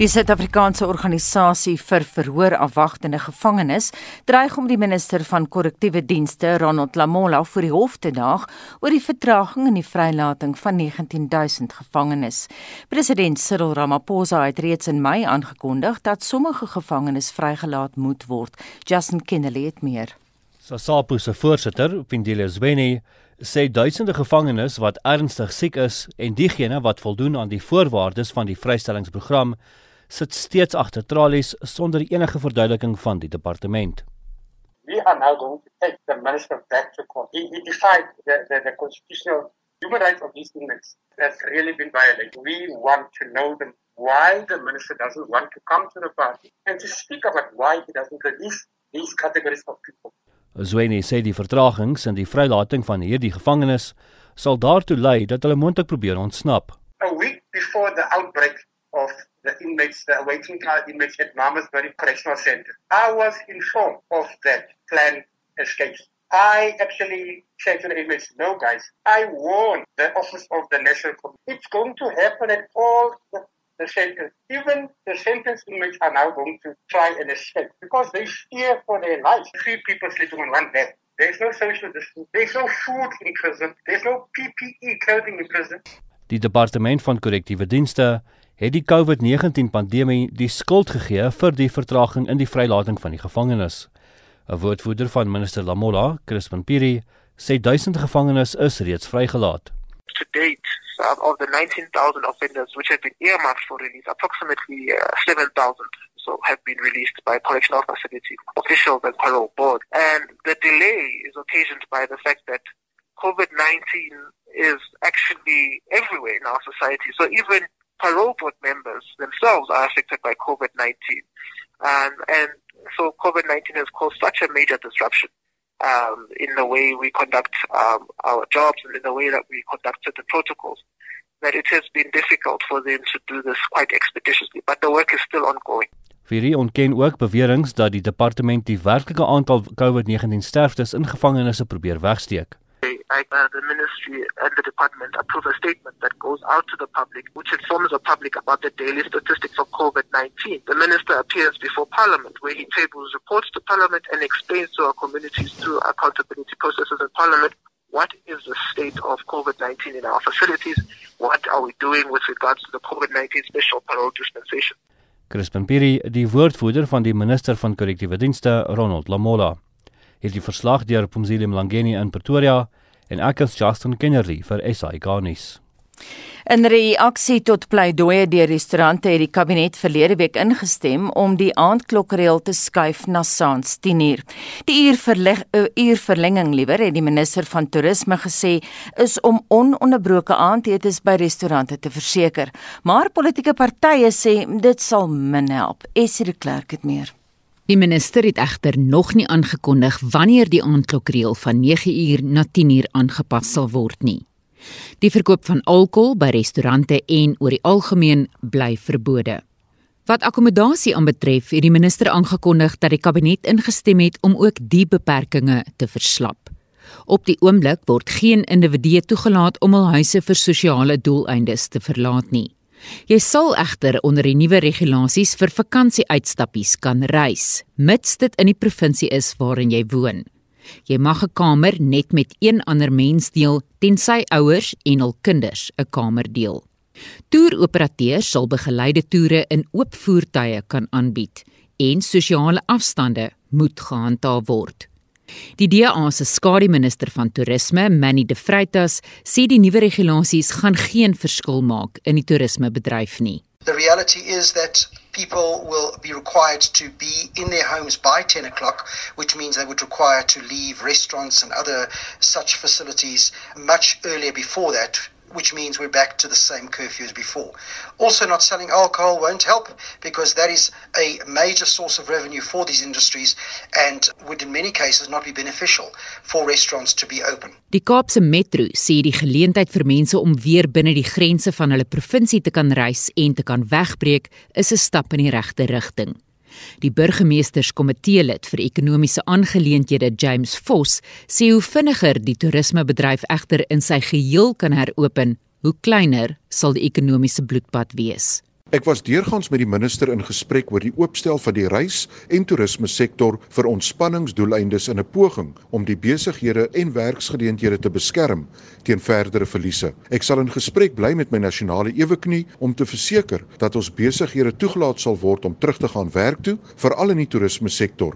Die Suid-Afrikaanse organisasie vir verhoorafwagtende gevangenes dreig om die minister van korrektiewe dienste, Ronald Lamola, voor die hof te daag oor die vertraging in die vrylating van 19000 gevangenes. President Cyril Ramaphosa het reeds in Mei aangekondig dat sommige gevangenes vrygelaat moet word. Justin Kennedy het meer. SASAPO se voorsitter, Pindile Zweni, sê duisende gevangenes wat ernstig siek is en diegene wat voldoen aan die voorwaardes van die vrystellingsprogram sit steeds agter tralies sonder enige verduideliking van die departement. We are now going to take the minister back to court. He, he defied the, the, the constitutional human rights of these inmates. That's really been violated. We want to know them why the minister doesn't want to come to the party and to speak about why he doesn't release these categories of people. Zwene sê die vertragings in die vrylating van hierdie gevangenes sal daartoe lei dat hulle moontlik probeer ontsnap. A week before the outbreak of the inmates, the awaiting trial inmates at Mamasbury Correctional Center. I was informed of that planned escape. I actually said to the inmates, no guys, I warned the office of the National Committee. It's going to happen at all the, the centers. Even the sentence inmates are now going to try and escape because they fear for their lives. Three people sleeping on one bed. There's no social distance. There's no food in prison. There's no PPE clothing in prison. Die departement van korrektiewe dienste het die COVID-19 pandemie die skuld gegee vir die vertraging in die vrylating van die gevangenes. 'n Woordvoerder van minister Lamola, Crispin Piri, sê duisende gevangenes is reeds vrygelaat. To date, of the 19,000 offenders which have been earmarked for release, approximately uh, 7,000 so have been released by correctional facility officials and parole board. And the delay is occasioned by the fact that COVID-19 is actually everywhere in our society. So even parole board members themselves are affected by COVID-19. Um, and so COVID-19 has caused such a major disruption um, in the way we conduct um, our jobs and in the way that we conducted the protocols that it has been difficult for them to do this quite expeditiously. But the work is still ongoing. Virie ontken ook beweringe dat die departement die werklike aantal COVID-19 sterftes in gevangenisse probeer wegsteek. Uh, the ministry and the department approve a statement that goes out to the public, which informs the public about the daily statistics of COVID-19. The minister appears before Parliament, where he tables reports to Parliament and explains to our communities through accountability processes in Parliament what is the state of COVID-19 in our facilities, what are we doing with regards to the COVID-19 special parole dispensation. Crispin Piri, die woordvoerder van die minister van korrektiewe dienste, Ronald Lamola, het die verslag deur Pumzile Mlangeni in Pretoria en ek is Justin Kennerly vir SI Garnis. In reaksie tot pleidooie deur restaurante het die kabinet verlede week ingestem om die aandklokreël te skuif na saans 10uur. Die uur verleg uh, uur verlenging liewer het die minister van toerisme gesê is om ononderbroke aandetes by restaurante te verseker, maar politieke partye sê dit sal min help. Esie de Klerk het meer. Die minister het egter nog nie aangekondig wanneer die aandklokreël van 9uur na 10uur aangepas sal word nie. Die verkoop van alkohol by restaurante en oor die algemeen bly verbode. Wat akkommodasie aanbetref, het die minister aangekondig dat die kabinet ingestem het om ook die beperkings te verslap. Op die oomblik word geen individu toegelaat om hul huise vir sosiale doeleindes te verlaat nie. Jy sal egter onder die nuwe regulasies vir vakansieuitstappies kan reis, mits dit in die provinsie is waarin jy woon. Jy mag 'n kamer net met een ander mens deel tensy ouers en hul kinders 'n kamer deel. Toeroperateurs sal begeleide toere in oop voertuie kan aanbied en sosiale afstande moet gehandhaaf word. Die DA se skademinister van toerisme, Manny De Vreitas, sê die nuwe regulasies gaan geen verskil maak in die toerismebedryf nie. The reality is that people will be required to be in their homes by 10 o'clock, which means they would require to leave restaurants and other such facilities much earlier before that, which means we're back to the same curfew as before. Also, not selling alcohol won't help because that is a major source of revenue for these industries and would, in many cases, not be beneficial for restaurants to be open. Die Kaapse Metro sê die geleentheid vir mense om weer binne die grense van hulle provinsie te kan reis en te kan wegbreek is 'n stap in die regte rigting. Die burgemeesterskomitee lid vir ekonomiese aangeleenthede, James Vos, sê hoe vinniger die toerismebedryf egter in sy geheel kan heropen, hoe kleiner sal die ekonomiese bloedbad wees. Ek was deurgangs met die minister in gesprek oor die oopstel van die reis- en toerisme sektor vir ontspanningsdoeleindes in 'n poging om die besighede en werksgeleenthede te beskerm teen verdere verliese. Ek sal in gesprek bly met my nasionale eweknie om te verseker dat ons besighede toegelaat sal word om terug te gaan werk toe, veral in die toerisme sektor.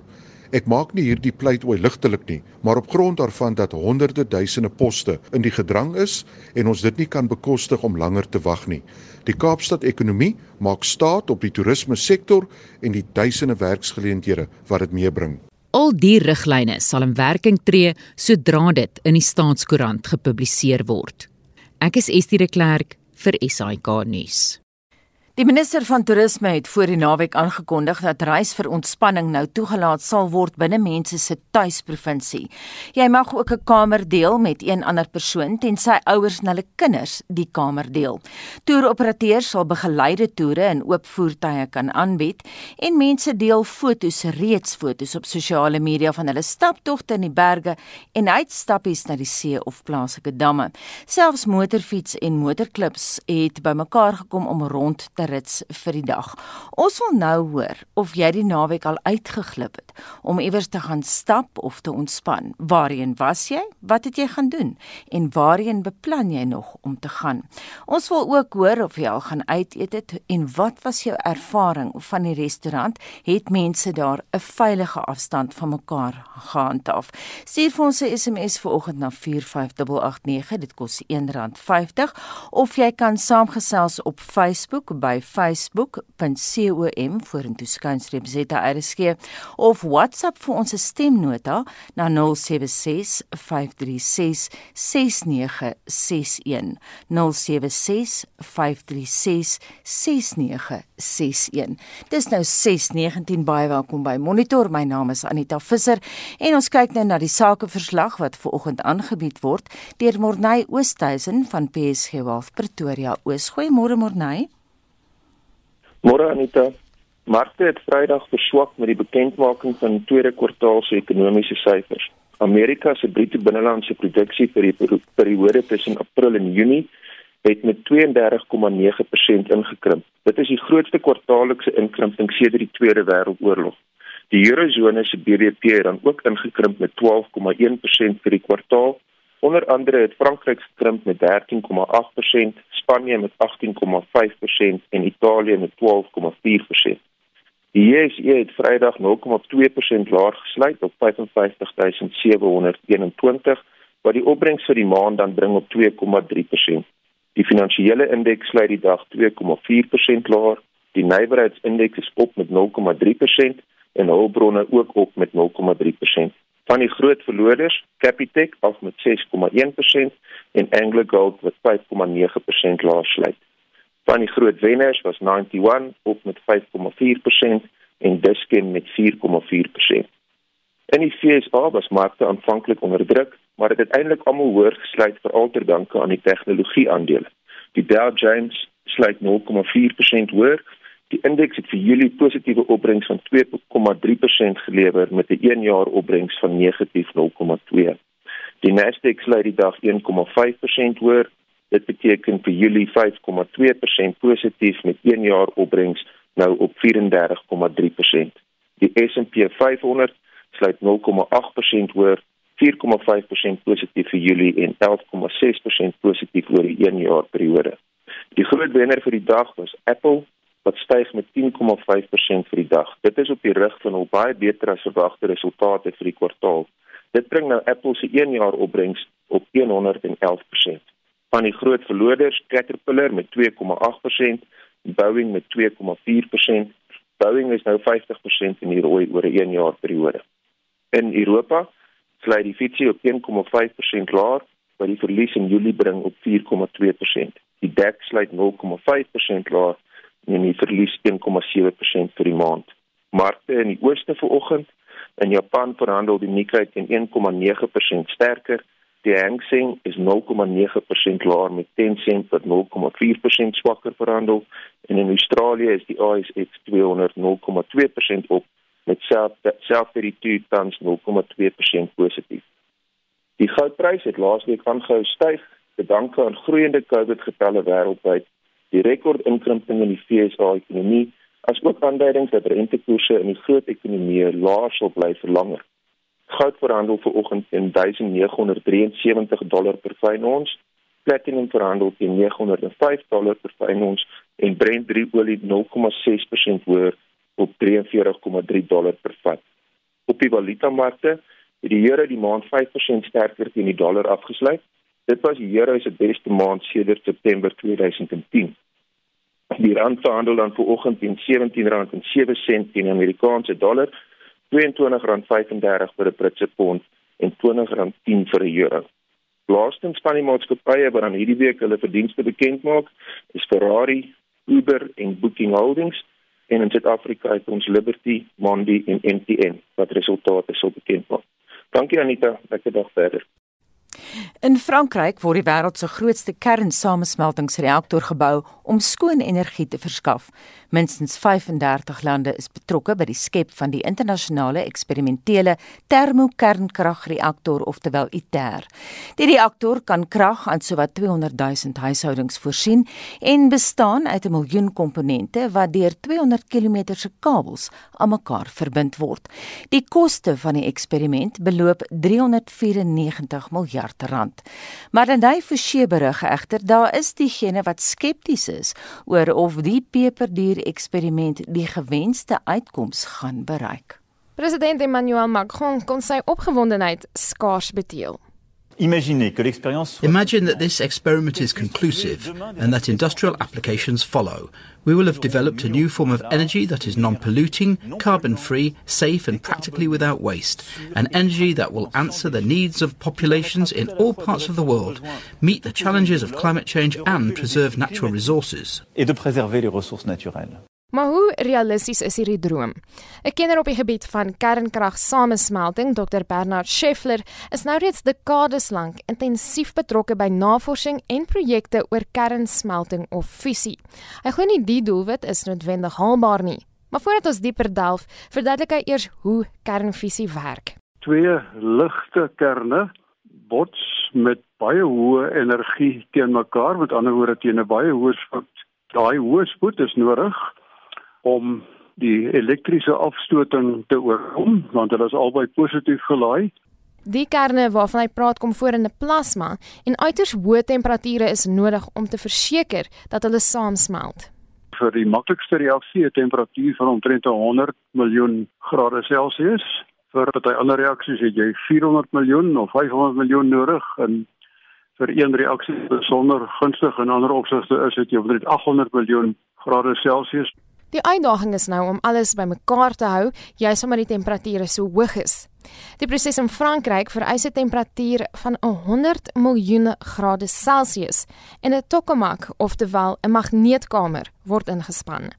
Ek maak nie hierdie pleit oor ligtelik nie, maar op grond daarvan dat honderde duisende poste in die gedrang is en ons dit nie kan bekostig om langer te wag nie. Die Kaapstad ekonomie maak staat op die toerisme sektor en die duisende werksgeleenthede wat dit meebring. Al die riglyne sal in werking tree sodra dit in die staatskoerant gepubliseer word. Ek is Estie de Klerk vir SAK nuus. Die minister van toerisme het voor die naweek aangekondig dat reis vir ontspanning nou toegelaat sal word binne mense se tuisprovinsie. Jy mag ook 'n kamer deel met een ander persoon tensy ouers en hulle kinders die kamer deel. Toeroperateurs sal begeleide toere in oop voertuie kan aanbied en mense deel fotos reeds fotos op sosiale media van hulle staptogte in die berge en uitstappies na die see of plaaslike damme. Selfs motorfiets en motorklubs het bymekaar gekom om rond te rits vir die dag. Ons wil nou hoor of jy die naweek al uitgeglip het om iewers te gaan stap of te ontspan. Waarheen was jy? Wat het jy gaan doen? En waarheen beplan jy nog om te gaan? Ons wil ook hoor of jy al gaan uit eet het en wat was jou ervaring van die restaurant? Het mense daar 'n veilige afstand van mekaar gehandhaaf? Stuur vir ons 'n SMS vanoggend na 45889. Dit kos R1.50 of jy kan saamgesels op Facebook by facebook.com vorentoe skynstreep ZRSG of WhatsApp vir ons stemnota na 076 536 6961 076 536 6961 Dis nou 6:19 baie welkom by Monitor. My naam is Anita Visser en ons kyk nou na die sakeverslag wat ver oggend aangebied word deur Morney Oosthuizen van PSG Wealth Pretoria Oos. Goeiemôre Morney Môre Anita, markte het Vrydag verswak met die bekendmaking van tweede kwartaal se ekonomiese syfers. Amerika se bruto binnelandse produksie vir die periode tussen April en Junie het met 32,9% ingekrimp. Dit is die grootste kwartaallikse inkrimping sedert die Tweede Wêreldoorlog. Die Eurozone se BBP het dan ook ingekrimp met 12,1% vir die kwartaal Onder andere het Frankryk gekrimp met 13,8%, Spanje met 18,5% en Italië met 12,4%. Die JSE het Vrydag 0,2% laer gesluit op 55721, wat die opbrengs vir die maand dan bring op 2,3%. Die finansiële indeks sluit die dag 2,4% laer, die nywerheidsindeks is op met 0,3% en hulpbronne ook op met 0,3%. Van die groot verloders, Capitec af met 6,1% en AngloGold wat 5,9% laer sluit. Van die groot wenners was 91 op met 5,4% en Dischem met 4,4%. In die FSA was markte aanvanklik onder druk, maar dit het uiteindelik almal hoër gesluit veral ter danke aan die tegnologie-aandele. Die Dow Jones sluit 0,4% hoër Die indeks het vir Julie positiewe opbrengs van 2,3% gelewer met 'n 1 jaar opbrengs van negatief 0,2. Die Nasdaq sluit die dag 1,5% hoër. Dit beteken vir Julie 5,2% positief met 1 jaar opbrengs nou op 34,3%. Die S&P 500 sluit 0,8% hoër, 4,5% positief vir Julie en 11,6% positief oor die 1 jaar periode. Die groot wenner vir die dag was Apple wat styg met 10,5% vir die dag. Dit is op die rig van al baie beter as verwagte resultate vir die kwartaal. Dit bring nou Apple se 1 jaar opbrengs op 111%. Van die groot verloders, Caterpillar met 2,8%, Boeing met 2,4%. Boeing is nou 50% in die rooi oor 'n 1 jaar periode. In Europa sluit die FTSE op 1,5% laer, wat die verlies in Julie bring op 4,2%. Die DAX sluit 0,5% laer en die verlies 1,7% vir die maand. Markte in die ooste vanoggend in Japan verhandel die Nikkei teen 1,9% sterker. Die Hang Seng is 0,9% laer met Tencent wat 0,4% swakker verhandel en in Australië is die ASX 200 0,2% op met selfde die tans 0,2% positief. Die goudprys het laasweek aangehou styg te danke aan groeiende COVID-getalle wêreldwyd die rekordinkrimping in die FSA-ekonomie, asook aanduidings dat rentekoerse in die groot ekonomieë laer sal bly vir langer. Goud verhandel vanoggend teen 1973 dollar per fyn ons, platinum verhandel teen 905 dollar per fyn ons en Brent olie 0,6% hoër op 43,3 dollar per vat. Op die valutamarkte het die euro die maand 5% sterker teen die dollar afgesluit. Dit was die euro se beste maand sedert September 2010. Die rand verhandel dan vanoggend teen R17.07 teen Amerikaanse dollar, R22.35 vir 'n Britse pond en R20.10 vir 'n euro. Laastens van die maatskappye wat aan hierdie week hulle verdienste bekend maak, is Ferrari, Uber en Booking Holdings en in Suid-Afrika het ons Liberty, Mondi en MTN wat resultate sou bekend maak. Dankie Anita, lekker dag verder. In Frankryk word die wêreld se grootste kernsamesmeltingsreaktor gebou om skoon energie te verskaf. Minstens 35 lande is betrokke by die skep van die internasionale eksperimentele termokernkragreaktor oftewel ITER. Die reaktor kan krag aan sowat 200 000 huishoudings voorsien en bestaan uit 'n miljoen komponente wat deur 200 km se kabels aan mekaar verbind word. Die koste van die eksperiment beloop 394 miljard rand. Maar dan hy Forsie berig egter daar is diegene wat skepties is oor of die peperduur eksperiment die gewenste uitkoms gaan bereik. President Emmanuel Macron kon sy opgewondenheid skaars beteel. Imagine that this experiment is conclusive and that industrial applications follow. We will have developed a new form of energy that is non polluting, carbon free, safe, and practically without waste. An energy that will answer the needs of populations in all parts of the world, meet the challenges of climate change, and preserve natural resources. Maar hoe realisties is hierdie droom? 'n Kenner op die gebied van kernkragsamesmelting, Dr Bernard Scheffler, is nou reeds dekades lank intensief betrokke by navorsing en projekte oor kernsmelting of fusie. Hy glo nie die doelwit is noodwendig haalbaar nie. Maar voordat ons dieper delf, verduidelik hy eers hoe kernfusie werk. Twee ligte kerne bots met baie hoë energie teen mekaar, met ander woorde teen 'n baie hoë spoed. Daai hoë spoed is nodig om die elektriese afstoting te oorkom want hulle is albei positief gelaai. Die kerne waarvan hy praat kom voor in 'n plasma en uiters hoë temperature is nodig om te verseker dat hulle saamsmelt. Vir die maklikste reaksie 'n temperatuur van omtrent 100 miljoen grade Celsius. Vir baie ander reaksies het jy 400 miljoen of 500 miljoen nodig en vir een reaksie besonder gunstig en ander opsigte is dit jy omtrent 800 miljoen grade Celsius. Die uitdaging is nou om alles bymekaar te hou, juis omdat die temperature so hoog is. Die proses in Frankryk vereis 'n temperatuur van 100 miljoen grade Celsius en 'n tokamak, oftewel 'n magneetkamer, word ingespan.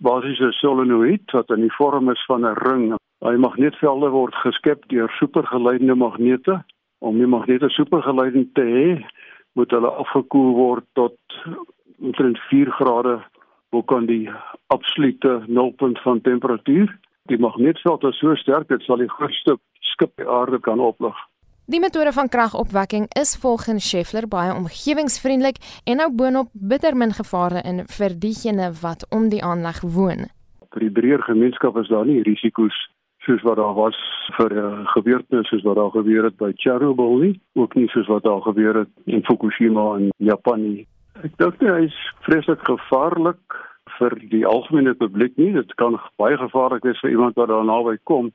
Basies 'n solenoïd wat in die vorm is van 'n ring. Daai magneetvelde word geskep deur supergeleidende magnete. Om die magnete supergeleidend te hê, moet hulle afgekoel word tot omtrent 4 grade bo kan die absolute nulpunt van temperatuur. Die magneetveld is so sterk dit sal die grootste skip die aarde kan oplig. Die metode van kragopwekking is volgens Scheffler baie omgewingsvriendelik en nou boonop bitter min gevare in vir diegene wat om die aanleg woon. Vir die breër gemeenskap is daar nie risiko's soos wat daar was vir uh, gebeurtenis soos wat daar gebeur het by Chernobyl nie, ook nie soos wat daar gebeur het in Fukushima in Japan nie. Ek dink hy is vreeslik gevaarlik vir die algemene publiek nie. Dit kan baie gevaarlik wees vir iemand wat daar naby kom.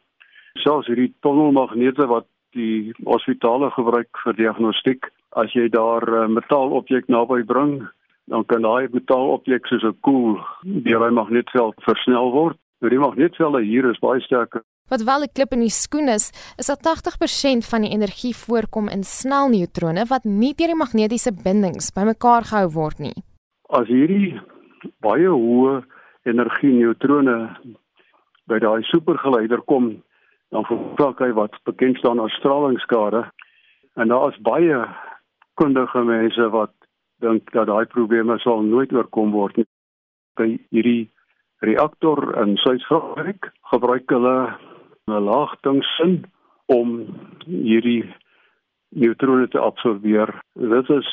Selfs hierdie tonnelmagnete wat die hospitale gebruik vir diagnostiek, as jy daar 'n uh, metaalobjek naby bring, dan kan daai metaalobjek soos 'n koel deur hy magneetveld versnel word. Nou die magneetvelde hier is baie sterker Wat wel 'n klip in die skoen is, is dat 80% van die energie voorkom in snelneutrone wat nie deur die magnetiese bindings bymekaar gehou word nie. As hierdie baie hoë energie neutrone by daai supergeleider kom, dan veroorsaak hy wat bekend staan as stralingsskade. En daar is baie kundige mense wat dink dat daai probleme sal nooit oorkom word nie. By hierdie reaktor in Suid-Afrika gebruik hulle 'n laagtingsin om hierdie neutrone te absorbeer. Dit is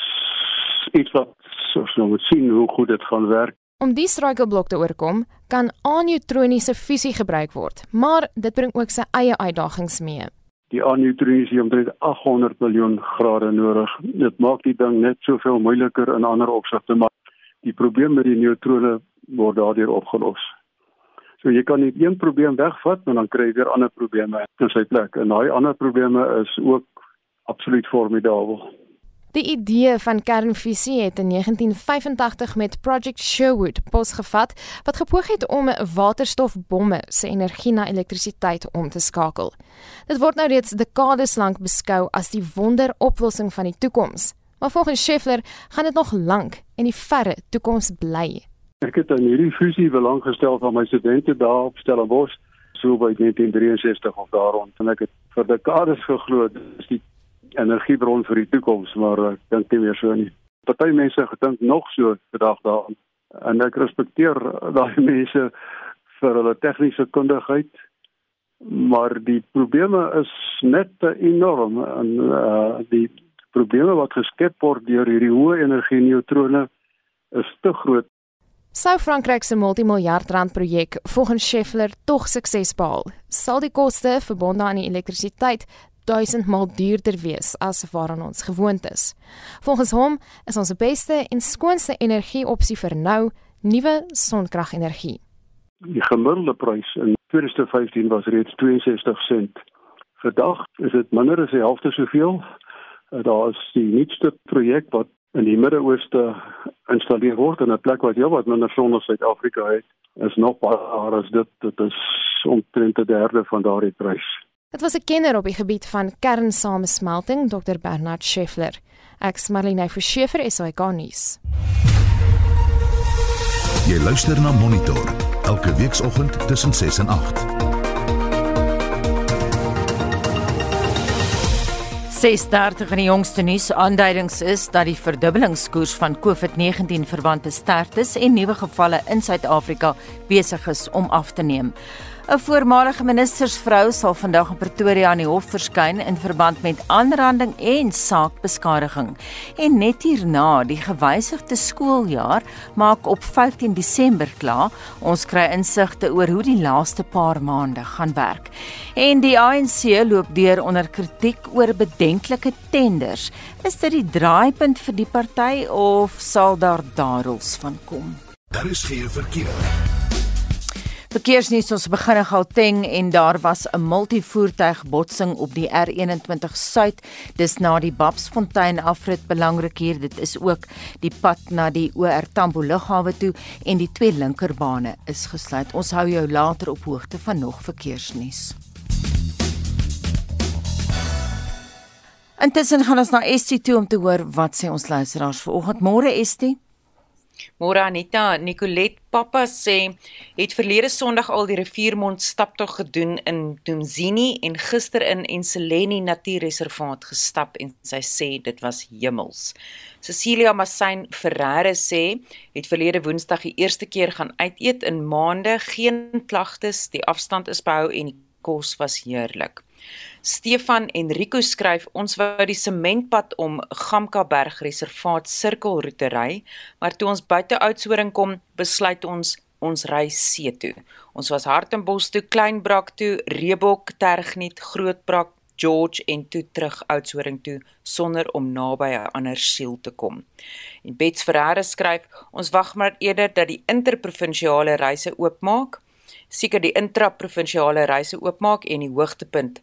iets wat ons nou moet sien hoe goed dit gaan werk. Om die struikelblok te oorkom, kan aneutroniese fusie gebruik word, maar dit bring ook sy eie uitdagings mee. Die aneutroniese omtrent 800 miljoen grade nodig. Dit maak die ding net soveel moeiliker in ander opsigte, maar die probleem met die neutrone word daardeur opgelos. So jy kan net een probleem wegvat en dan kry jy weer ander probleme in sy plek. En daai ander probleme is ook absoluut formidabel. Die idee van kernfusie het in 1985 met Project Sherwood posgevat wat gepoog het om waterstofbomme se energie na elektrisiteit om te skakel. Dit word nou reeds dekades lank beskou as die wonderoplossing van die toekoms. Maar volgens Scheffler gaan dit nog lank in die verre toekoms bly. Ek het aan hierdie fusie belang gestel van my studente daar op Stellenbosch so by 1963 of daar rond en ek het vir dekades geglo dis die energiebron vir die toekoms, maar ek dink nie meer so nie. Party mense gedink nog so vandag daaraan en ek respekteer daai mense vir hulle tegniese kundigheid, maar die probleme is net enorm en uh, die probleme wat geskep word deur hierdie hoë energie neutrone is te groot. Sou Frankryk se multimiljard rand projek volgens Scheffler tog sukses behaal, sal die koste verbonde aan die elektrisiteit duisend maal duurder wees as waaraan ons gewoond is. Volgens hom is ons beste en skoonste energieopsie vir nou nuwe sonkragtenergie. Die gemiddelde prys in 2015 was reeds 62 sent. Vandag is dit minder as die helfte soveel. Daar is die nuutste projek wat in die Midde-Ooste installeer word in 'n plek wat heel wat minder son as Suid-Afrika het. Is nog baie as dit dit is omtrent 'n derde van daardie prys. Dit was 'n kenner op die gebied van kernsamesmelting, Dr Bernard Scheffler. Ek smaline vir Scheffer SAK nuus. Jy luister na Monitor elke weekoggend tussen 6 en 8. 6:30 in die jongste nuus aanduidings is dat die verdubbelingskoers van COVID-19 verwante sterftes en nuwe gevalle in Suid-Afrika besig is om af te neem. 'n Voormalige ministersvrou sal vandag in Pretoria aan die hof verskyn in verband met aanranding en saakbeskadiging. En net hierna, die gewysigde skooljaar maak op 15 Desember klaar. Ons kry insigte oor hoe die laaste paar maande gaan werk. En die ANC loop deur onder kritiek oor bedenklike tenders. Is dit die draaipunt vir die party of sal daar daarels van kom? Daar is geen verkeer. Verkeersnuus ons begin in Gauteng en daar was 'n multivoertuig botsing op die R21 Suid. Dis na die Babsfontein afrit belangrik hier. Dit is ook die pad na die OR Tambo lughawe toe en die twee linkerbane is gesluit. Ons hou jou later op hoogte van nog verkeersnuus. Intussen gaan ons na Estie toe om te hoor wat sê ons luisteraars vanoggend. Môre Estie Môre Anita, Nicolet Papa sê het verlede Sondag al die riviermond staptog gedoen in Dumzini en gister in Enseleni Natuurreservaat gestap en sy sê dit was hemels. Cecilia Massain Ferreira sê het verlede Woensdag die eerste keer gaan uit eet in maande, geen klagtes, die afstand is behou en die kos was heerlik. Stefan Enrico skryf ons wou die sementpad om Gamkaberg reservaat sirkelroete ry, maar toe ons buite Oudtshoorn kom, besluit ons ons ry see toe. Ons was Hartenbos toe, Kleinbrak toe, Rebok, Tergniet, Grootbrak, George en toe terug Oudtshoorn toe sonder om naby 'n ander siel te kom. En Bets Ferreira skryf ons wag maar eerder dat die interprovinsiale reise oopmaak, seker die intraprovinsiale reise oopmaak en die hoogtepunt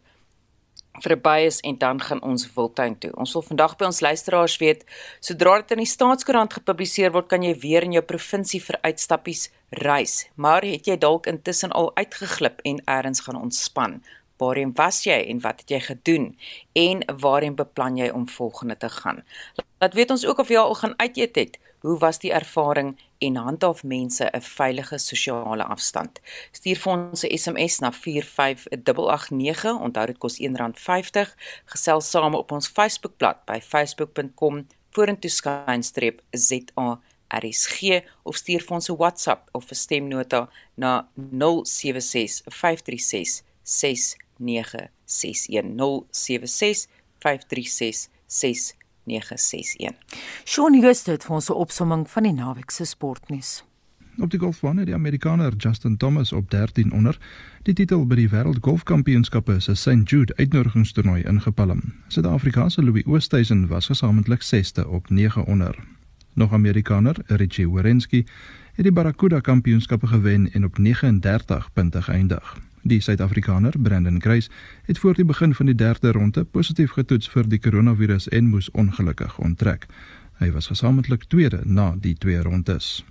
verby is en dan gaan ons Wildtuin toe. Ons wil vandag by ons luisteraars weet, sodra dit in die staatskoerant gepubliseer word, kan jy weer in jou provinsie vir uitstappies reis. Maar het jy dalk intussen al uitgeglip en eers gaan ontspan? Waarheen was jy en wat het jy gedoen? En waarheen beplan jy om volgende te gaan? Laat weet ons ook of jy al gaan uit eet het. Hoe was die ervaring en handhaaf mense 'n veilige sosiale afstand? Stuur vir ons 'n SMS na 45889. Onthou dit kos R1.50. Gesels saam op ons Facebookblad by facebook.com vorentoe skynstreep ZARSG of stuur vir ons 'n WhatsApp of 'n stemnota na 076 536 6961 076 536 6961 0961. Shaun Joost het vir ons 'n opsomming van die naweek se sportnuus. Op die golfbaan het die Amerikaner Justin Thomas op 13 onder die titel by die Wêreldgolfkampioenskappe se St Jude uitnodigingstoernooi ingepalm. Suid-Afrikaanse Louis Oosthuizen was gesamentlik 6ste op 9 onder. Nog Amerikaner Richie Werenski het die Barracuda Kampioenskappe gewen en op 39 punte geëindig. Die Suid-Afrikaner Brandon Grace het voor die begin van die derde ronde positief getoets vir die koronavirus en moes ongelukkig onttrek. Hy was gesamentlik tweede na die twee rondes.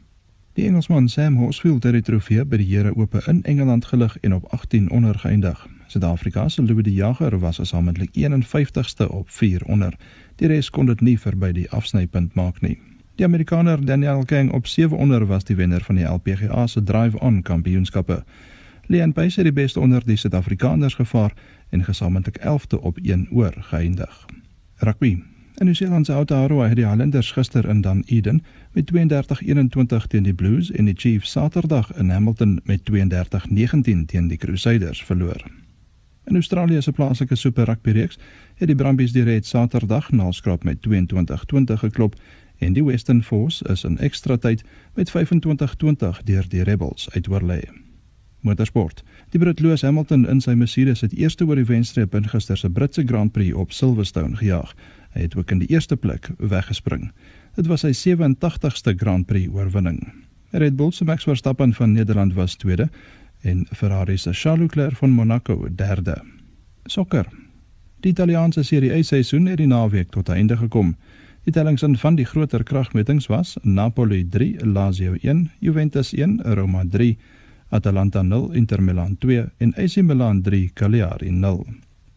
Die Engelsman Sam Horsfield het die trofee by die Here Ope in Engeland gelig en op 18 onder geëindig. Suid-Afrika se Louis de Jager was gesamentlik 51ste op 4 onder. Die res kon dit nie verby die afsnypunt maak nie. Die Amerikaner Daniel King op 7 onder was die wenner van die LPGA se Drive On Kampioenskappe. Leon Pace het die beste onder die Suid-Afrikaners gevaar en gesamentlik 11de op 1 oor geëindig. Rugby. In New Zealand se Aotearoa het die Highlanders gister in Dunedin met 32-21 teen die Blues en die Chiefs Saterdag in Hamilton met 32-19 teen die Crusaders verloor. In Australië se plaaslike Super Rugby reeks het die Brumbies die Reds Saterdag naalskraap met 22-20 geklop en die Western Force is in ekstra tyd met 25-20 deur die Rebels uitoorlei. Motorsport. Die Brit Lewis Hamilton in sy Mercedes het eerste oor die wenstreep in gister se Britse Grand Prix op Silverstone gejaag. Hy het ook in die eerste plek weggespring. Dit was sy 87ste Grand Prix oorwinning. Red Bull se Max Verstappen van Nederland was tweede en Ferrari se Charles Leclerc van Monaco derde. Sokker. Die Italiaanse Serie A seisoen het die naweek tot einde gekom. Die tellings in van die groter kragmetings was Napoli 3, Lazio 1, Juventus 1, Roma 3, Atalanta 0, Inter Milan 2 en AC Milan 3, Cagliari 0.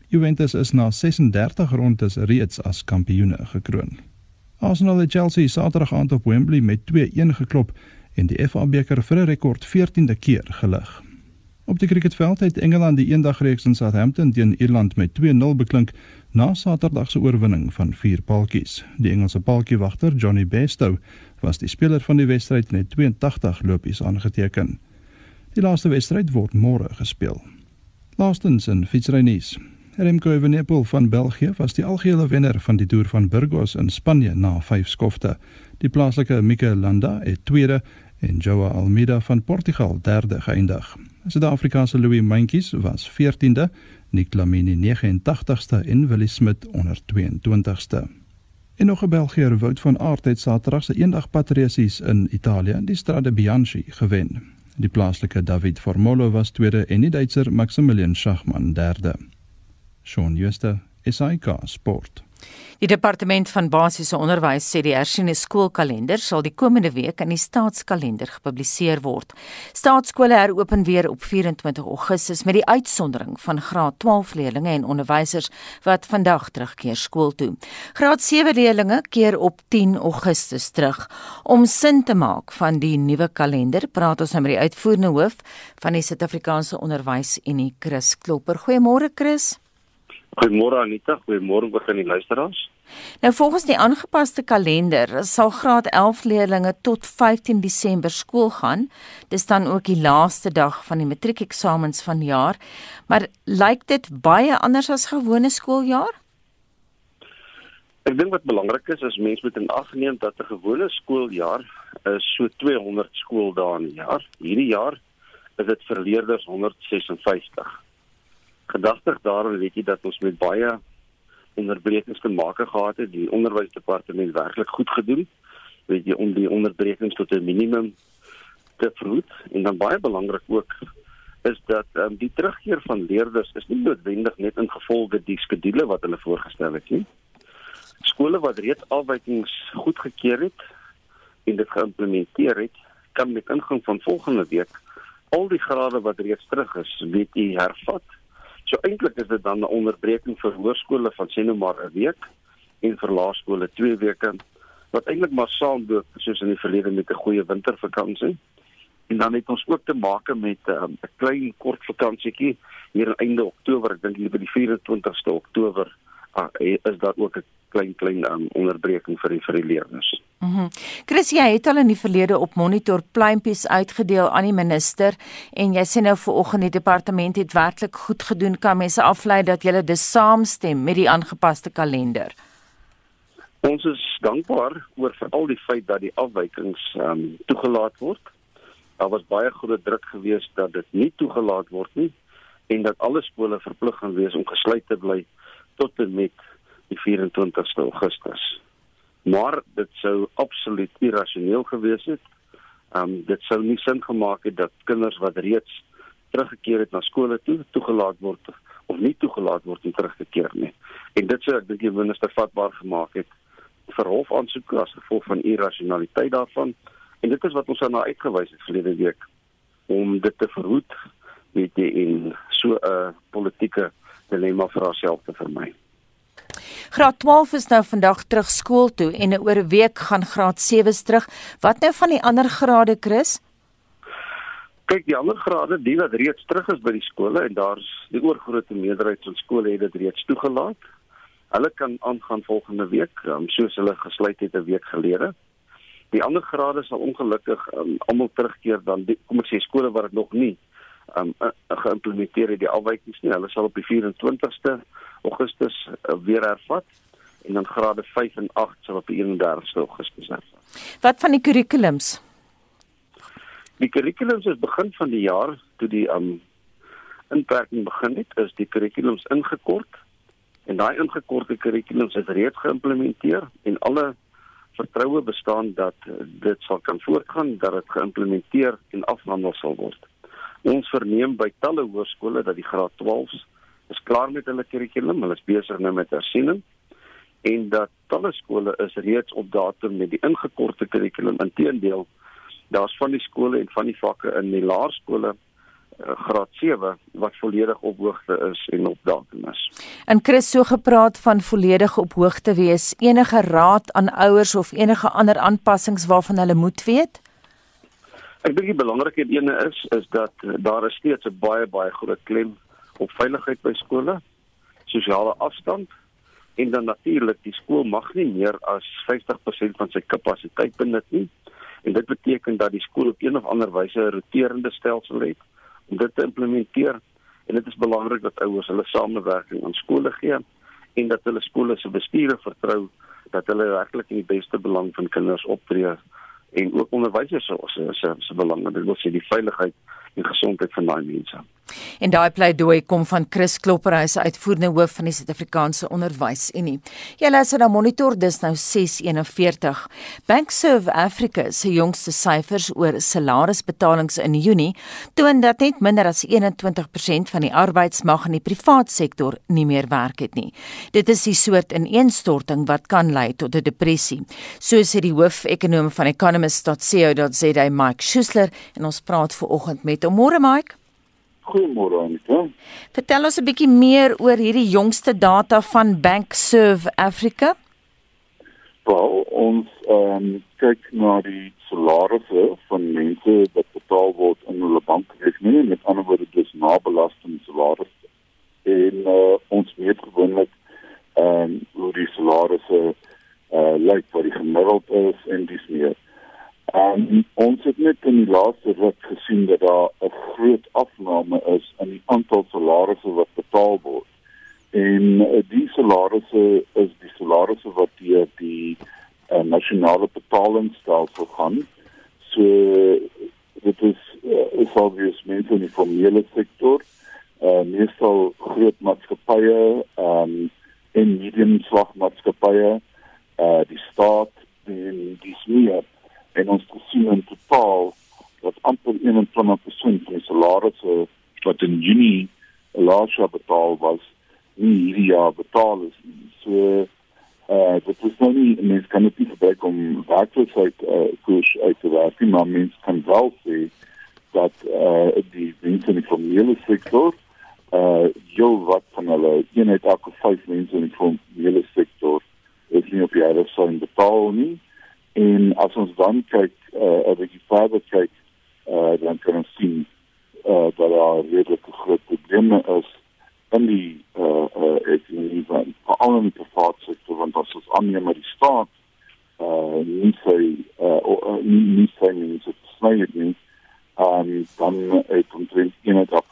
Juventus is na 36 rondes reeds as kampioene gekroon. Arsenal het Chelsea Saterdag aand op Wembley met 2-1 geklop en die FA beker vir 'n rekord 14de keer gelig. Op die cricketveld het Engeland die eendagreeks in Southampton teen Ierland met 2-0 beklink na Saterdag se oorwinning van 4 paltjies. Die Engelse paltjiewagter Johnny Bairstow was die speler van die wedstryd met 82 lopies aangeteken. Die laaste wedstryd word môre gespeel. Laastens in fietsrynuus. Remco Evenepoel van België was die algehele wenner van die Tour van Burgos in Spanje na 5 skofte. Die plaaslike Mikel Landa het tweede en Joao Almeida van Portugal derde geëindig. Suid-Afrikaanse Louis Mentjes was 14de, Nick Lamini 89ste en Willie Smit onder 22ste. En nog 'n Belgier, Wout van Aert het Saterdag se eendagpatresies in Italië die Strade Bianchi gewen. Die plaaslike David Formolo was tweede en die Duitser Maximilian Schachmann derde. Shaun Schuster, SAK Sport. Die departement van basiese onderwys sê die hersiene skoolkalender sal die komende week in die staatskalender gepubliseer word. Staatskole heropen weer op 24 Augustus met die uitsondering van graad 12 leerders en onderwysers wat vandag terugkeer skool toe. Graad 7 leerders keer op 10 Augustus terug. Om sin te maak van die nuwe kalender, praat ons nou met die uitvoerende hoof van die Suid-Afrikaanse Onderwysunie, Chris Klopper. Goeiemôre Chris. Goeiemôre Anita, goeiemôre ook aan die luisteraars. Nou volgens die aangepaste kalender sal graad 11 leerders tot 15 Desember skool gaan. Dis dan ook die laaste dag van die matriekeksamens van die jaar. Maar lyk dit baie anders as gewone skooljaar? Ek dink wat belangrik is is mense moet in ag neem dat 'n gewone skooljaar is so 200 skooldae in 'n jaar. Hierdie jaar is dit vir leerders 156 gedagtig daaroor weet jy dat ons met baie onderbrekings kan maak gehad het. Die onderwysdepartement werklik goed gedoen. Weet jy om die onderbrekings tot 'n minimum te verhoed. En dan baie belangrik ook is dat um, die terugkeer van leerders is nie noodwendig net in gevolge die skedules wat hulle voorgestel het nie. Skole wat reeds afwykings goedgekeur het en dit geïmplementeer het kan met ingang van volgende week al die grade wat reeds terug is weet jy hervat So eintlik is dit dan 'n onderbreking vir hoërskole van sien nou maar 'n week en vir laerskole 2 weke wat eintlik maar saamloop soos in die verlede met 'n goeie wintervakansie. En dan het ons ook te maak met um, 'n um, klein kort vakansietjie hier einde Oktober, ek dink hier by die 24ste Oktober uh, is daar ook 'n klein klein um, onderbreking vir die vir die leerders. Mhm. Mm Chris, jy het al in die verlede op monitor pleintjies uitgedeel aan die minister en jy sê nou vanoggend die departement het werklik goed gedoen. Kan mense aflei dat julle dis saamstem met die aangepaste kalender? Ons is dankbaar oor veral die feit dat die afwykings ehm um, toegelaat word. Daar was baie groot druk geweest dat dit nie toegelaat word nie en dat alle skole verplig gaan wees om gesluit te bly tot en met die 24ste Augustus. Maar dit sou absoluut irrasioneel gewees het. Ehm um, dit sou nie sin gemaak het dat kinders wat reeds teruggekeer het na skole toe toegelaat word of nie toegelaat word om terug te keer nie. En dit sou ek dink die minister vatbaar gemaak het vir hofaansoeke as gevolg van irrasionaliteit daarvan. En dit is wat ons aan uitgewys het verlede week om dit te verhoed weet jy in so 'n politieke dilemma vir haarself te vermy. Graad 12 is nou vandag terug skool toe en oor 'n week gaan graad 7s terug. Wat nou van die ander grade, Chris? Kyk, die ander grade, die wat reeds terug is by die skole en daar's die oorgrootste meerderheid van skole het dit reeds toegelaat. Hulle kan aangaan volgende week, um, soos hulle gesluit het 'n week gelede. Die ander grade sal ongelukkig um, almal terugkeer dan die, kom ek sê skole waar dit nog nie um, uh, geïmplementeer het die afwykings nie. Hulle sal op die 24ste Augustus uh, weer hervat en dan grade 5 en 8 sal op die 31ste Augustus hervat. Wat van die kurrikulums? Die kurrikulums is begin van die jaar toe die um inperking begin het, is die kurrikulums ingekort en daai ingekorte kurrikulums is reeds geïmplementeer en alle vertroue bestaan dat uh, dit sal kan voortgaan dat dit geïmplementeer en afhandel sal word. Ons verneem by talle hoërskole dat die graad 12s is klaar met hulle kurrikulum, hulle is besig nou met hersiening en dat talle skole is reeds op datum met die ingekorte kurrikulum. Inteendeel, daar's van die skole en van die vakke in die laerskole uh, graad 7 wat volledig op hoogte is en op datum is. En Chris so gepraat van volledig op hoogte wees. Enige raad aan ouers of enige ander aanpassings waarvan hulle moet weet? Ek dink die belangrike ene is is dat uh, daar is steeds 'n baie baie groot klem op veiligheid by skole, sosiale afstand en dan natuurlik die skool mag nie meer as 50% van sy kapasiteit benut nie. En dit beteken dat die skool op een of ander wyse 'n roterende stelsel het om dit te implementeer en dit is belangrik dat ouers hulle samewerking aan skole gee en dat hulle skole se bestuure vertrou dat hulle werklik in die beste belang van kinders optree en ook onderwysers se se se, se belang, dit wil sê die veiligheid en gesondheid van daai mense. En daai pleidooi kom van Chris Klopper, hy is uitvoerende hoof van die Suid-Afrikaanse Onderwysunie. Jy luister na Monitor dis nou 6:41. Bank Serve Africa se jongste syfers oor salarisbetalings in Junie toon dat net minder as 21% van die arbeidsmag in die privaat sektor nie meer werk het nie. Dit is die soort ineenstorting wat kan lei tot 'n depressie. So sê die hoof-ekonoom van economist.co.za Mike Schuessler en ons praat ver oggend met hom. Môre Mike Goeiemôre Anita. Vertel ons 'n bietjie meer oor hierdie jongste data van Bank Serve Africa. Wel, ons ehm um, kyk na die salarisse van mense wat betaal word in hulle bankrekening, met ander woorde dis nabelasting salarisse. En uh, ons meet gewoonlik ehm um, hoe die salarisse uh, lyk wat die gemiddeld is en dis meer. Um, ons het net in die laaste ruk gesien dat daar 'n groot afname is in die aantal salarisse wat betaal word. En uh, die salarisse is die salarisse wat deur die uh, nasionale betalingsstelsel gaan. So dit is uh, is obvious mense in die formele sektor, uh, meestal groot maatskappye, um, en medium slag maatskappye, uh, die staat en die smeer en ons gesien in totaal dat amper 21% van die salarisse wat in Junie laas jaar betaal was, nie hierdie jaar betaal is nie. So uh, dit is nou nie mens kan net nie gebruik om werkloosheid uh, koers uit te werk nie, maar mens kan wel sê dat uh, die mense in die formele sektor uh, jou wat van hulle eenheid elke 5 mense in die formele sektor is nie op die aarde sou betaal nie. En as ons dan kyk, uh, 'n bietjie verder kyk, uh, dan kan ons sien uh, dat daar redelike groot probleme is in die uh, uh, ekonomie van veral in die private sektor want as ons aanneem dat die staat uh, nie sy uh, nie, nie sy nie sy sny het nie um, dan het omtrent 81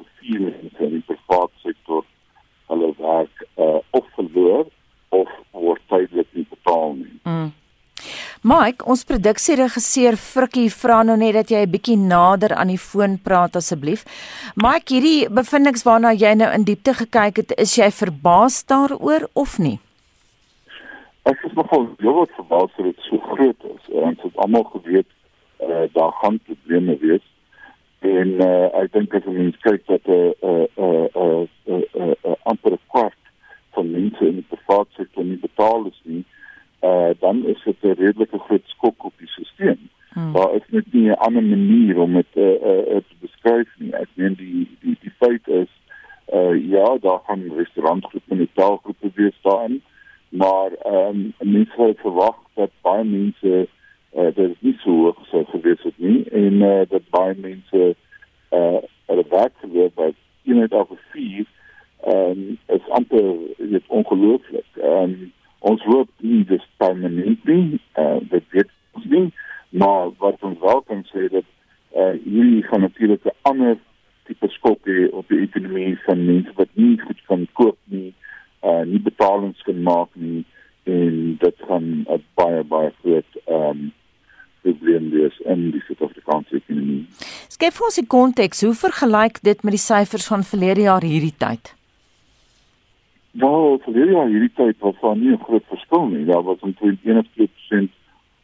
Mike, ons produksieregisseur Frikkie vra nou net dat jy 'n bietjie nader aan die foon praat asseblief. Mike, hierdie bevindinge waarna jy nou in diepte gekyk het, is jy verbaas daaroor of nie? Ek is nogal heelwat verbaas dat dit so groot is. Ons het almal geweet uh, daar gaan probleme wees. En uh, ek dink as ons kyk dat 'n 'n 'n uh, 'n uh, uh, uh, amper kwart van mense in die private sektor nie betaal is nie, uh, dan is dit 'n redelike groot skok op die stelsel. Hmm. Daar is net nie 'n ander manier om dit uh, uh, te beskryf nie. Ek meen die die die feit is uh, ja, daar gaan restaurantgroepe en taalgroepe wees daarin, maar ehm um, mense het verwag dat baie mense uh, dit is nie so hoog so gewees het nie en uh, dat baie mense eh uh, hulle werk gewees by eenheid of vier ehm um, is amper dit ongelooflik. Ehm um, ons hoop nie dis permanent nie. Uh, dit weet ons nie, maar wat ons wel kan sê dat eh uh, hierdie gaan natuurlik 'n ander tipe skok hê op die ekonomie van mense wat nie goed kan koop nie, eh uh, nie betalings kan maak nie en dit gaan 'n baie baie groot ehm um, probleem wees in die Suid-Afrikaanse ekonomie. Skep ons die konteks, hoe vergelyk dit met die syfers van verlede jaar hierdie tyd? Wel, verlede jaar hierdie tyd was daar nie 'n groot verskil nie. Daar was omtrent 1%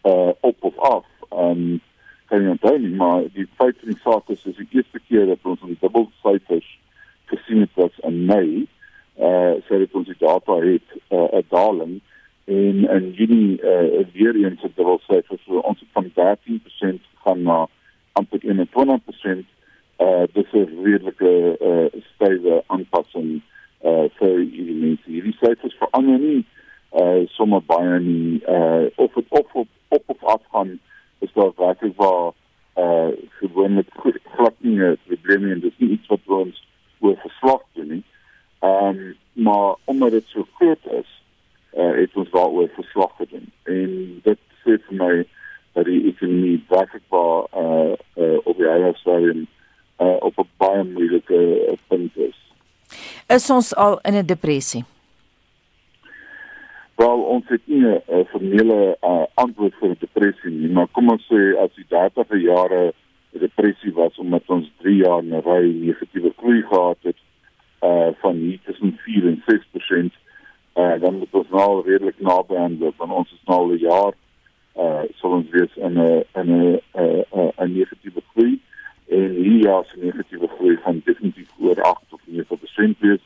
uh op of af. Um kan jy onthou nie, maar die feit van die saak is, is die eerste keer dat ons ons dubbel syfers gesien het was in Mei. Uh sê dit ons die data het uh, 'n uh, daling en in Junie uh, weer eens het dit sê vir ons van 13% gaan na amper 21%. Uh dis 'n redelike uh stywe aanpassing uh vir hierdie mense. Hierdie syfers verander nie uh sommer baie nie uh of het op op op of af gaan is daar werklik waar uh gewoonlik glad nie 'n probleem nie en dis nie iets wat ons oor verslag doen nie. Ehm um, maar omdat dit so groot is uh, het ons daaroor verslag gedoen. En dit sê vir my dat die ekonomie werklik waar uh, uh, op die hele stadium uh, op 'n baie moeilike punt is. Is ons al in 'n depressie? Wel, ons het nie 'n formele uh, antwoord vir 'n depressie nie, maar kom ons sê as die 30e jare 'n depressie was omdat ons 3 jaar 'n ry negatiewe groei gehad het uh van hier tussen 4 en 6% uh, dan moet ons nou redelik naby aan dit want ons is nou al 'n jaar uh sou ons wees in 'n in 'n 'n negatiewe groei en hier ja se negatiewe groei van definitief oor 8 of 9% wees.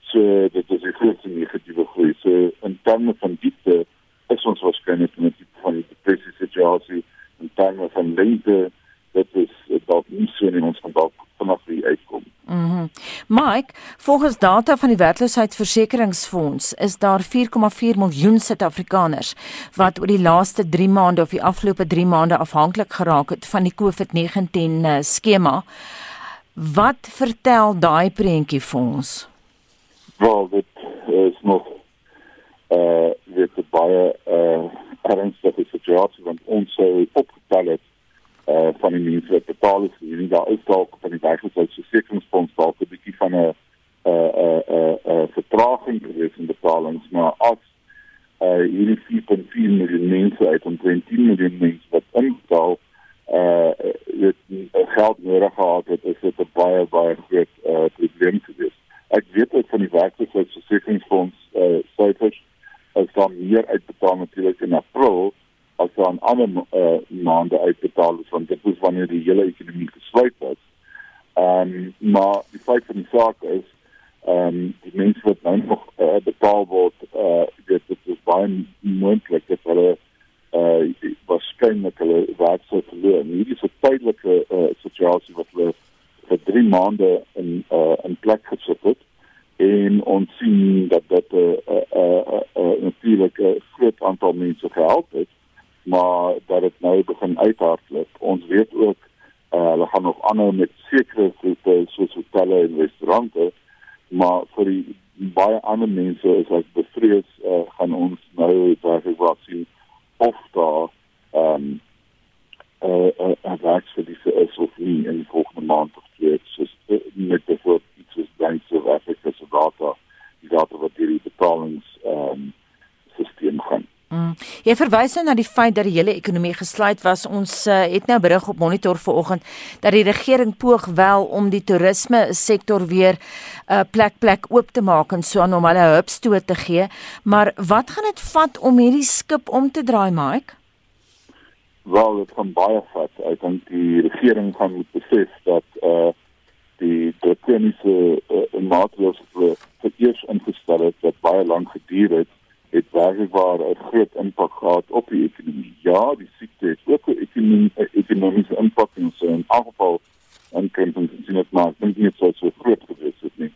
So dit is 'n groot negatiewe groei. So in terme van diepte is ons waarskynlik met die van die depressie situasie in terme van lengte dit is dalk nie so in ons van dalk vanaf die uitkom Mhm. Mm Mike, volgens data van die werkloosheidsversekeringsfonds is daar 4,4 miljoen Suid-Afrikaners wat oor die laaste 3 maande of die afgelope 3 maande afhanklik geraak het van die COVID-19 uh, skema. Wat vertel daai prentjie vir ons? Wel, dit is nog eh uh, dit baie eh uh, ernstige situasie want ons sou opgetel het uh van die mense wat betaal is hierdie daar is dalk van die werkloosheidsversekeringsfonds dalk 'n bietjie van 'n 'n 'n 'n vertraging gewees in betalings maar as uh hierdie 4.4 miljoen mense uit om 20 miljoen mense wat inbetaal uh dit geld nodig gehad het is dit 'n baie baie groot uh probleem gewees. Ek weet ook van die werkloosheidsversekeringsfonds uh syfers as dan meer uitbetaal natuurlik in april as dan ander uh, maande uitbetaal is want dit is wanneer die hele ekonomie gesluit was. Ehm um, maar die feit van die saak is ehm um, die mense wat nou nog uh, betaal word eh uh, dit, is baie moontlik dat hulle eh uh, waarskynlik hulle werk sou verloor. Hierdie is 'n tydelike uh, situasie wat hulle vir 3 maande in uh, in plek gesit het en ons sien dat dit 'n uh, uh, uh, uh, natuurlik 'n groot aantal mense gehelp het maar dat dit nou begin uithardloop. Ons weet ook uh, hulle gaan nog aanhou met sekere groepe soos hotelle en restaurante, maar vir die baie ander mense is ek bevrees uh, gaan ons nou werklik wat sien of daar ehm um, uh, uh, uh, werks vir diese is of nie in die volgende maand of twee, soos uh, met bijvoorbeeld iets soos Bank of Africa, so data, die data wat die betalings ehm um, systeem gaan. Mm. Jy verwys nou na die feit dat die hele ekonomie gesluit was. Ons uh, het nou berig op monitor vanoggend dat die regering poog wel om die toerisme sektor weer 'n uh, plek plek oop te maak en so 'n normale hupstoot te gee. Maar wat gaan dit vat om hierdie skip om te draai, Mike? Wel, dit gaan baie vat. Ek dink die regering gaan moet besef dat eh uh, die drakoniese uh, maatreëls vir eers ingestel het wat baie lank geduur het, het werklik 'n groot impak gehad op die ekonomie. Ja, die siekte het ook 'n ekonomie, ekonomiese impak in so 'n afval en kan dan sien dit maar dink nie so so groot gewees het nie.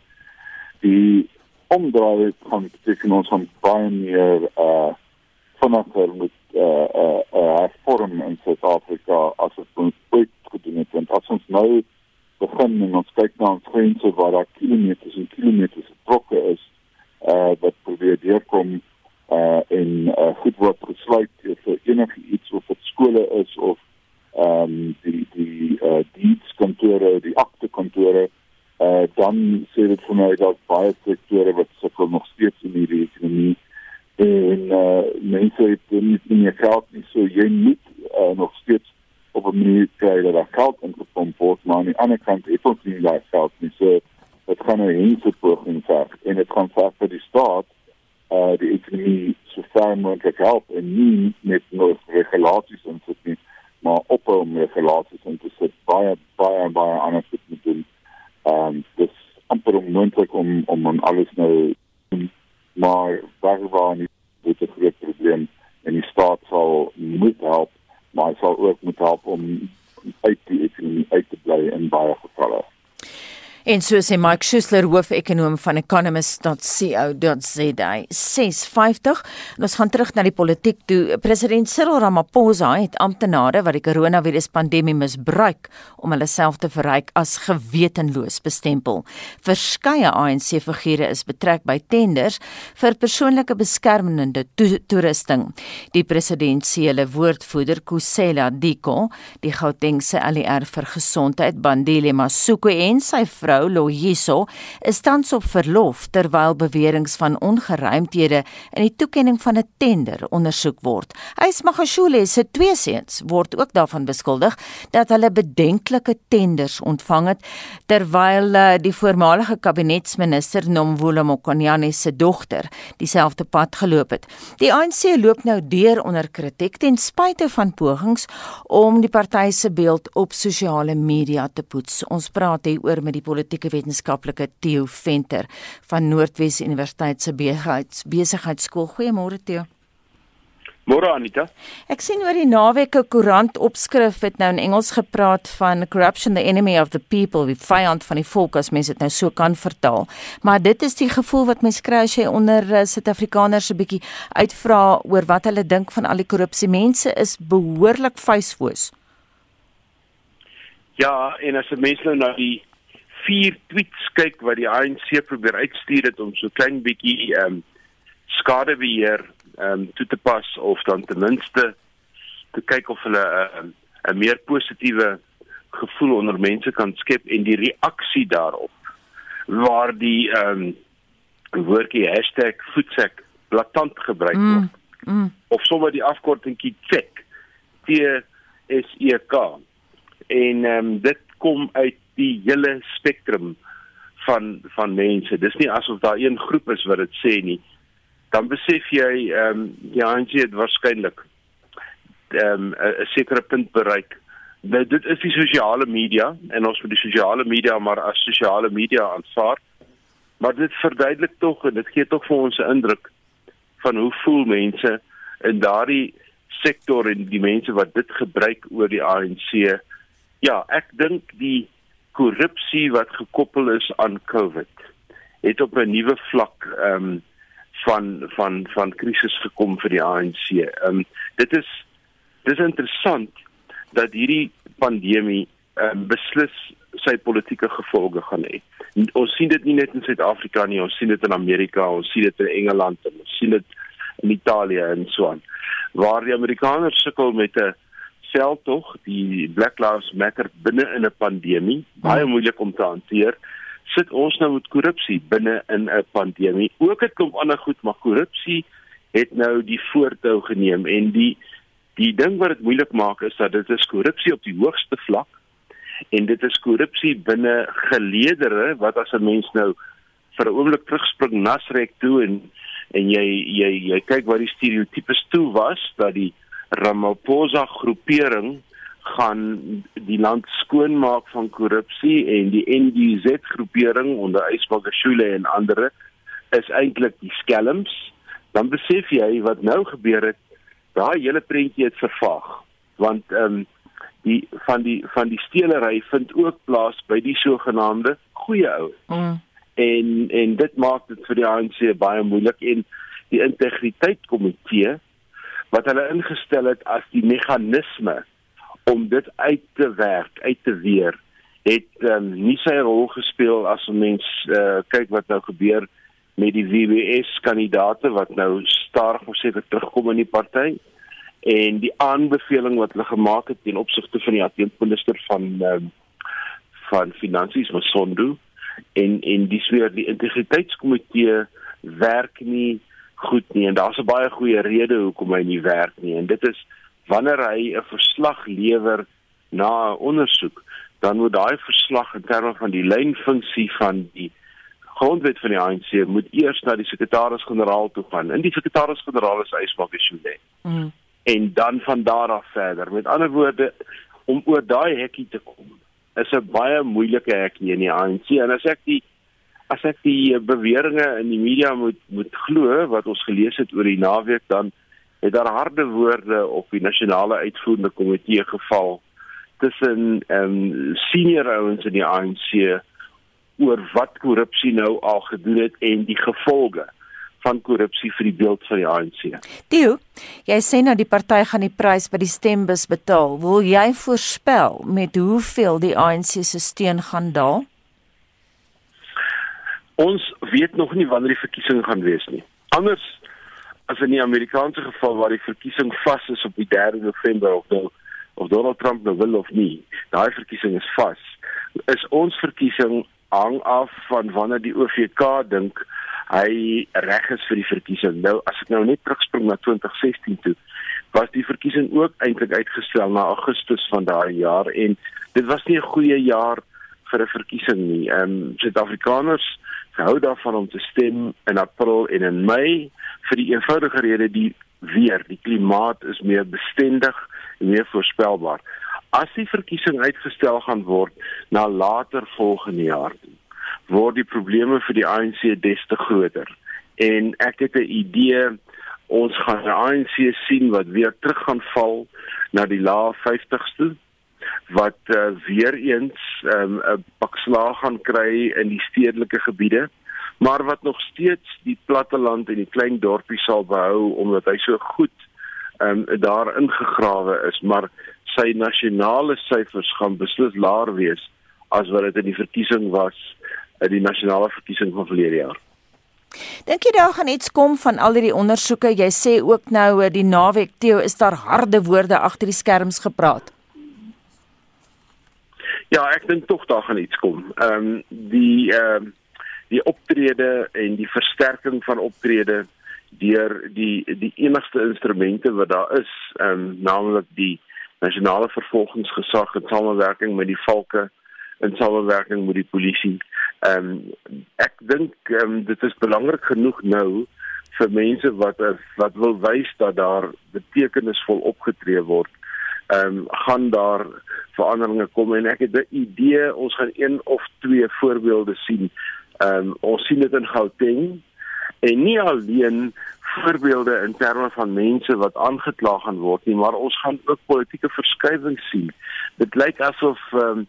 Die omdraai kan beteken ons van baie meer eh uh, vinniger met eh uh, eh uh, uh, vorm in Suid-Afrika as wat ons ooit gedoen het. Want as ons nou begin en ons kyk na ons grense waar daar kilometers en kilometers getrokke is, eh uh, wat probeer deurkom eh uh, en uh, goed word gesluit vir enige iets of dit skole is of ehm um, die die eh uh, dienstkantore, die aktekantore eh uh, dan sê dit vir my dat baie sektore wat sukkel nog steeds in hierdie ekonomie en uh, mense het nie meer geld nie so jy moet uh, nog steeds op 'n manier kry dat daar geld ingepomp word maar aan die ander kant het ons nie daai geld nie so dit gaan 'n hense poging verg en dit gaan verg vir die staat uh die ekonomie so ver moontlik help en nie met nog regulasies in sit nie maar op om regulasies in te sit baie baie baie anders te doen um dis amper onmoontlik om om aan alles nou maar daar was nie dit 'n groot probleem en die staat sal moet help maar hy sal ook moet help om uit die ekonomie uit te bly in baie gevalle En so sê Mike Schuessler, hoofekonoom van economist.co.za. 650. En ons gaan terug na die politiek toe. President Cyril Ramaphosa het amptenare wat die koronaviruspandemie misbruik om hulle self te verryk as gewetenloos bestempel. Verskeie ANC-figure is betrek by tenders vir persoonlike beskermende to toerusting. Die presidentsiële woordvoerder Kusela Diko, die Gautengse ALR vir gesondheid Bandile Masuku en sy vrou vrou Loyiso is tans op verlof terwyl beweringe van ongeruimthede in die toekenning van 'n tender ondersoek word. Ys Magashule se twee seuns word ook daarvan beskuldig dat hulle bedenklike tenders ontvang het terwyl eh, die voormalige kabinetsminister Nomvula Mokonyane se dogter dieselfde pad geloop het. Die ANC loop nou deur onder kritiek ten spyte van pogings om die party se beeld op sosiale media te poets. Ons praat hier oor met die politieke wetenskaplike Theo Venter van Noordwes Universiteit se besigheids besigheidskool. Goeiemôre Theo. Môre Anita. Ek sien oor die naweek 'n koerant opskrif het nou in Engels gepraat van corruption the enemy of the people, die vyand van die volk as mens dit nou so kan vertaal. Maar dit is die gevoel wat mens kry as jy onder uh, Suid-Afrikaners 'n bietjie uitvra oor wat hulle dink van al die korrupsie. Mense is behoorlik vuisfoos. Ja, en as 'n mens nou na die vier tweets kyk wat die ANC probeer uitstuur het om so klein bietjie ehm um, skadebeheer ehm um, toe te pas of dan ten minste te kyk of hulle 'n uh, 'n meer positiewe gevoel onder mense kan skep en die reaksie daarop waar die ehm um, woordjie #voetsek blaatant gebruik mm, word. Mm, mm. Of sommer die afkortingkie check T S E K. En ehm um, dit kom uit die hele spektrum van van mense. Dis nie asof daar een groep is wat dit sê nie. Dan besef jy ehm um, die ANC het waarskynlik ehm um, 'n sekere punt bereik. Nou dit is die sosiale media en ons moet die sosiale media maar as sosiale media aanvaar. Maar dit verduidelik tog en dit gee tog vir ons 'n indruk van hoe voel mense in daardie sektor en die mense wat dit gebruik oor die ANC. Ja, ek dink die korrupsie wat gekoppel is aan COVID het op 'n nuwe vlak ehm um, van van van krisis gekom vir die ANC. Ehm um, dit is dis interessant dat hierdie pandemie ehm um, beslis sy politieke gevolge gaan hê. Ons sien dit nie net in Suid-Afrika nie, ons sien dit in Amerika, ons sien dit in Engeland en ons sien dit in Italië en so aan. Waar die Amerikaners sukkel met 'n veldtog, die Black Lives Matter binne in 'n pandemie, baie hmm. moeilik om te hanteer. Sit ons nou met korrupsie binne in 'n pandemie. Ook dit kom ander goed, maar korrupsie het nou die voortou geneem en die die ding wat dit moeilik maak is dat dit is korrupsie op die hoogste vlak en dit is korrupsie binne geleedere wat as 'n mens nou vir 'n oomblik terugspring Nasrek toe en en jy jy jy kyk wat die stereotypes toe was dat die Ramaphosa groepering gaan die land skoonmaak van korrupsie en die NDZ groepering onder Ysbagashule en ander is eintlik die skelms dan besef jy wat nou gebeur het daai hele prentjie het vervaag want ehm um, die van die van die stelery vind ook plaas by die sogenaamde goeie ou mm. en en dit maak dit vir die ANC baie moeilik en die integriteitskomitee wat hulle ingestel het as die meganisme om dit uit te werk, uit te weer, het um, nie sy rol gespeel as 'n mens uh, kyk wat nou gebeur met die WWS kandidaate wat nou stadig of seker terugkom in die party. En die aanbeveling wat hulle gemaak het ten opsigte van die ateenminister van um, van finansies Masondu en en dis weer die integriteitskomitee werk nie goed nie en daar's 'n baie goeie rede hoekom hy nie werk nie en dit is wanneer hy 'n verslag lewer na 'n ondersoek dan moet daai verslag in terme van die lynfunksie van die grondwet van die ANC moet eers na die sekretaris-generaal toe gaan. In die sekretaris-generaal is Ysmak Shule. Mm. En dan van daar af verder. Met ander woorde om oor daai hekkie te kom is 'n baie moeilike hekkie in die ANC en as ek die as ek die beweringe in die media moet moet glo wat ons gelees het oor die naweek dan het daar harde woorde op die nasionale uitvoerende komitee geval tussen ehm um, senior ouens in die ANC oor wat korrupsie nou al gedoen het en die gevolge van korrupsie vir die beeld van die ANC. Theo, jy sê nou die party gaan die prys by die stembus betaal. Wil jy voorspel met hoeveel die ANC se steun gaan daal? Ons weet nog nie wanneer die verkiesing gaan wees nie. Anders as in die Amerikaanse geval waar die verkiesing vas is op die 3 November of nou of Donald Trump nou wil of nie. Daai verkiesing is vas. Is ons verkiesing hang af van wanneer die OVK dink hy reg is vir die verkiesing. Nou as ek nou net terugspring na 2016 toe, was die verkiesing ook eintlik uitgestel na Augustus van daai jaar en dit was nie 'n goeie jaar vir 'n verkiesing nie. Ehm um, Suid-Afrikaners hou daarvan om te stem in April en in Mei vir die eenvoudige rede die weer, die klimaat is meer bestendig en meer voorspelbaar. As die verkiesing uitgestel gaan word na later volgende jaar, word die probleme vir die ANC des te groter. En ek het 'n idee ons gaan die ANC sien wat weer terug gaan val na die lae 50s toe wat uh, weer eens ehm, 'n um, pak slaag gaan kry in die stedelike gebiede maar wat nog steeds die platte land en die klein dorpie sal behou omdat hy so goed ehm um, daar ingegrawe is maar sy nasionale syfers gaan beslis laer wees as wat dit in die verkiesing was in die nasionale verkiesing van verlede jaar. Dink jy daar gaan iets kom van al hierdie ondersoeke? Jy sê ook nou eh, die naweek Theo is daar harde woorde agter die skerms gepraat. Ja, ek dink tog daar gaan iets kom. Ehm um, die ehm um, die optrede en die versterking van optrede deur die die enigste instrumente wat daar is, ehm um, naamlik die nasionale vervolgingsgesag in samewerking met die valke in samewerking met die polisie. Ehm um, ek dink ehm um, dit is belangrik genoeg nou vir mense wat wat wil wys dat daar betekenisvol opgetree word ehm um, gaan daar veranderinge kom en ek het 'n idee ons gaan een of twee voorbeelde sien. Ehm um, ons sien dit in Gauteng en nie alleen voorbeelde in terme van mense wat aangekla gaan word nie, maar ons gaan ook politieke verskywings sien. Dit lyk asof ehm um,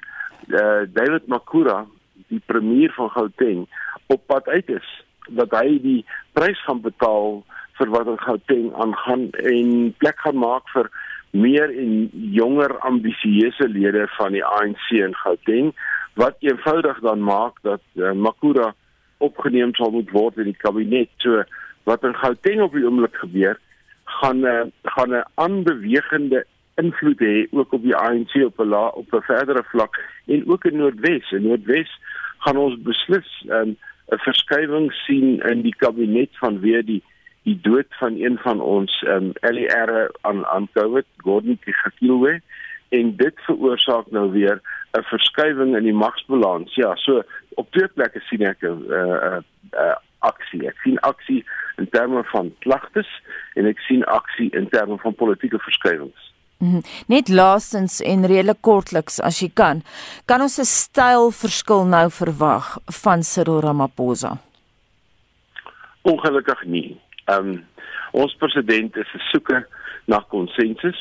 uh, David Makura, die premier van Gauteng, op pad uit is dat hy die prys gaan betaal vir wat in Gauteng aangaan en plek gaan maak vir meer en jonger ambisieuse lede van die ANC in Gauteng wat eenvoudig dan maak dat uh, Makura opgeneem sal moet word in die kabinet. So wat in Gauteng op die oomblik gebeur gaan uh, gaan 'n aanbewegende invloed hê ook op die ANC op 'n op 'n verdere vlak en ook in Noordwes. En Noordwes gaan ons beslis ehm, 'n um, verskywing sien in die kabinet vanweë die die dood van een van ons ehm um, LER aan aan COVID, Gordon Kigakilwe en dit veroorsaak nou weer 'n verskywing in die magsbalans. Ja, so op twee plekke sien ek 'n uh, uh, uh, aksie. Ek sien aksie in terme van klagtes en ek sien aksie in terme van politieke verskywings. -hmm. Net laastens en redelik kortliks as jy kan, kan ons 'n stylverskil nou verwag van Cyril Ramaphosa? Ongelukkig nie. Ehm um, ons president is 'n soeker na konsensus.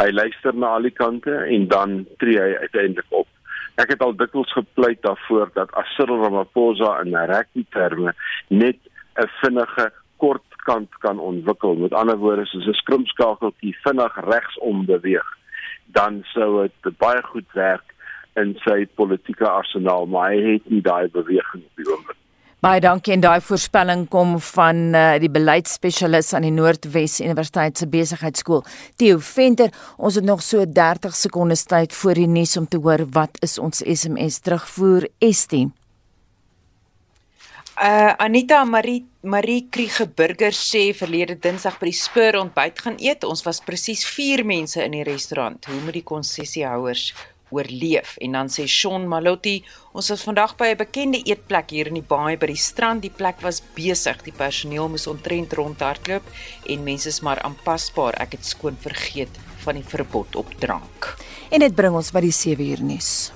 Hy luister na al die kante en dan tree hy uiteindelik op. Ek het al dikwels gepleit daarvoor dat as Cyril Ramaphosa in regte terme net 'n vinnige kort kant kan ontwikkel. Met ander woorde, soos 'n skrimskakeltjie vinnig regsom beweeg, dan sou dit baie goed werk in sy politieke arsenaal, maar hy het nie daai beweging op die oomblik. Baie dankie en daai voorspelling kom van uh, die beleidsspesialis aan die Noordwes Universiteit se besigheidskool, Theo Venter. Ons het nog so 30 sekondes tyd voor die nuus om te hoor wat is ons SMS terugvoer Estie. Uh Anita Marie Marie Kriege Burger sê verlede Dinsdag by die Spur ontbyt gaan eet. Ons was presies 4 mense in die restaurant. Hoe moet die konsessiehouers oorleef? En dan sê Shaun Malotti, ons was vandag by 'n bekende eetplek hier in die baai by die strand. Die plek was besig. Die personeel moes ontrent rondhardloop en mense is maar aanpasbaar. Ek het skoon vergeet van die verbod op drank. En dit bring ons by die 7 uur nuus.